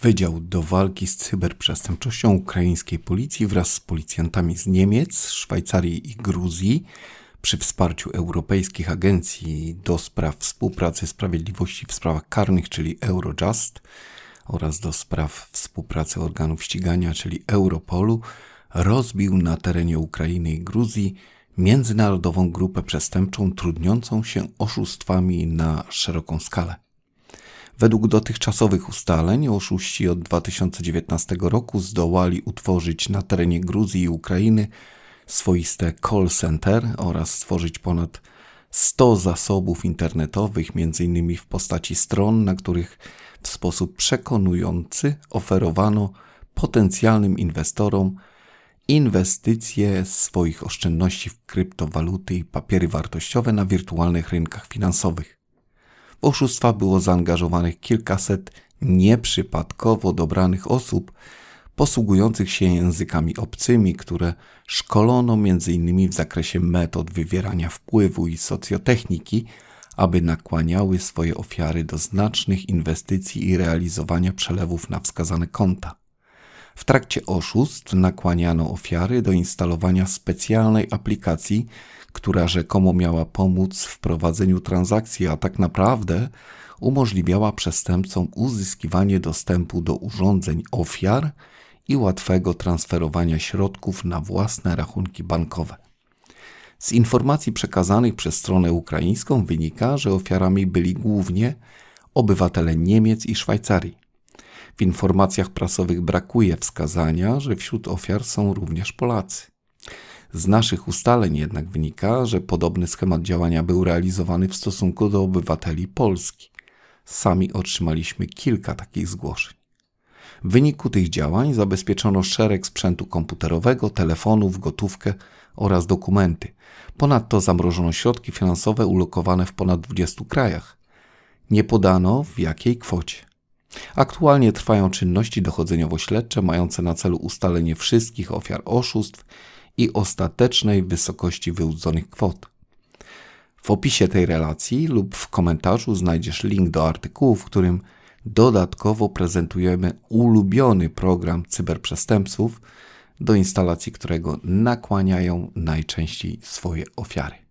Wydział do walki z cyberprzestępczością ukraińskiej policji wraz z policjantami z Niemiec, Szwajcarii i Gruzji przy wsparciu europejskich agencji do spraw współpracy sprawiedliwości w sprawach karnych, czyli Eurojust oraz do spraw współpracy organów ścigania, czyli Europolu, rozbił na terenie Ukrainy i Gruzji międzynarodową grupę przestępczą trudniącą się oszustwami na szeroką skalę. Według dotychczasowych ustaleń oszuści od 2019 roku zdołali utworzyć na terenie Gruzji i Ukrainy swoiste call center oraz stworzyć ponad 100 zasobów internetowych, m.in. w postaci stron, na których w sposób przekonujący oferowano potencjalnym inwestorom inwestycje swoich oszczędności w kryptowaluty i papiery wartościowe na wirtualnych rynkach finansowych. W oszustwa było zaangażowanych kilkaset nieprzypadkowo dobranych osób posługujących się językami obcymi, które szkolono m.in. w zakresie metod wywierania wpływu i socjotechniki, aby nakłaniały swoje ofiary do znacznych inwestycji i realizowania przelewów na wskazane konta. W trakcie oszustw nakłaniano ofiary do instalowania specjalnej aplikacji, która rzekomo miała pomóc w prowadzeniu transakcji, a tak naprawdę umożliwiała przestępcom uzyskiwanie dostępu do urządzeń ofiar i łatwego transferowania środków na własne rachunki bankowe. Z informacji przekazanych przez stronę ukraińską wynika, że ofiarami byli głównie obywatele Niemiec i Szwajcarii. W informacjach prasowych brakuje wskazania, że wśród ofiar są również Polacy. Z naszych ustaleń jednak wynika, że podobny schemat działania był realizowany w stosunku do obywateli Polski. Sami otrzymaliśmy kilka takich zgłoszeń. W wyniku tych działań zabezpieczono szereg sprzętu komputerowego, telefonów, gotówkę oraz dokumenty. Ponadto zamrożono środki finansowe ulokowane w ponad 20 krajach. Nie podano w jakiej kwocie. Aktualnie trwają czynności dochodzeniowo-śledcze mające na celu ustalenie wszystkich ofiar oszustw i ostatecznej wysokości wyłudzonych kwot. W opisie tej relacji lub w komentarzu znajdziesz link do artykułu, w którym dodatkowo prezentujemy ulubiony program cyberprzestępców, do instalacji którego nakłaniają najczęściej swoje ofiary.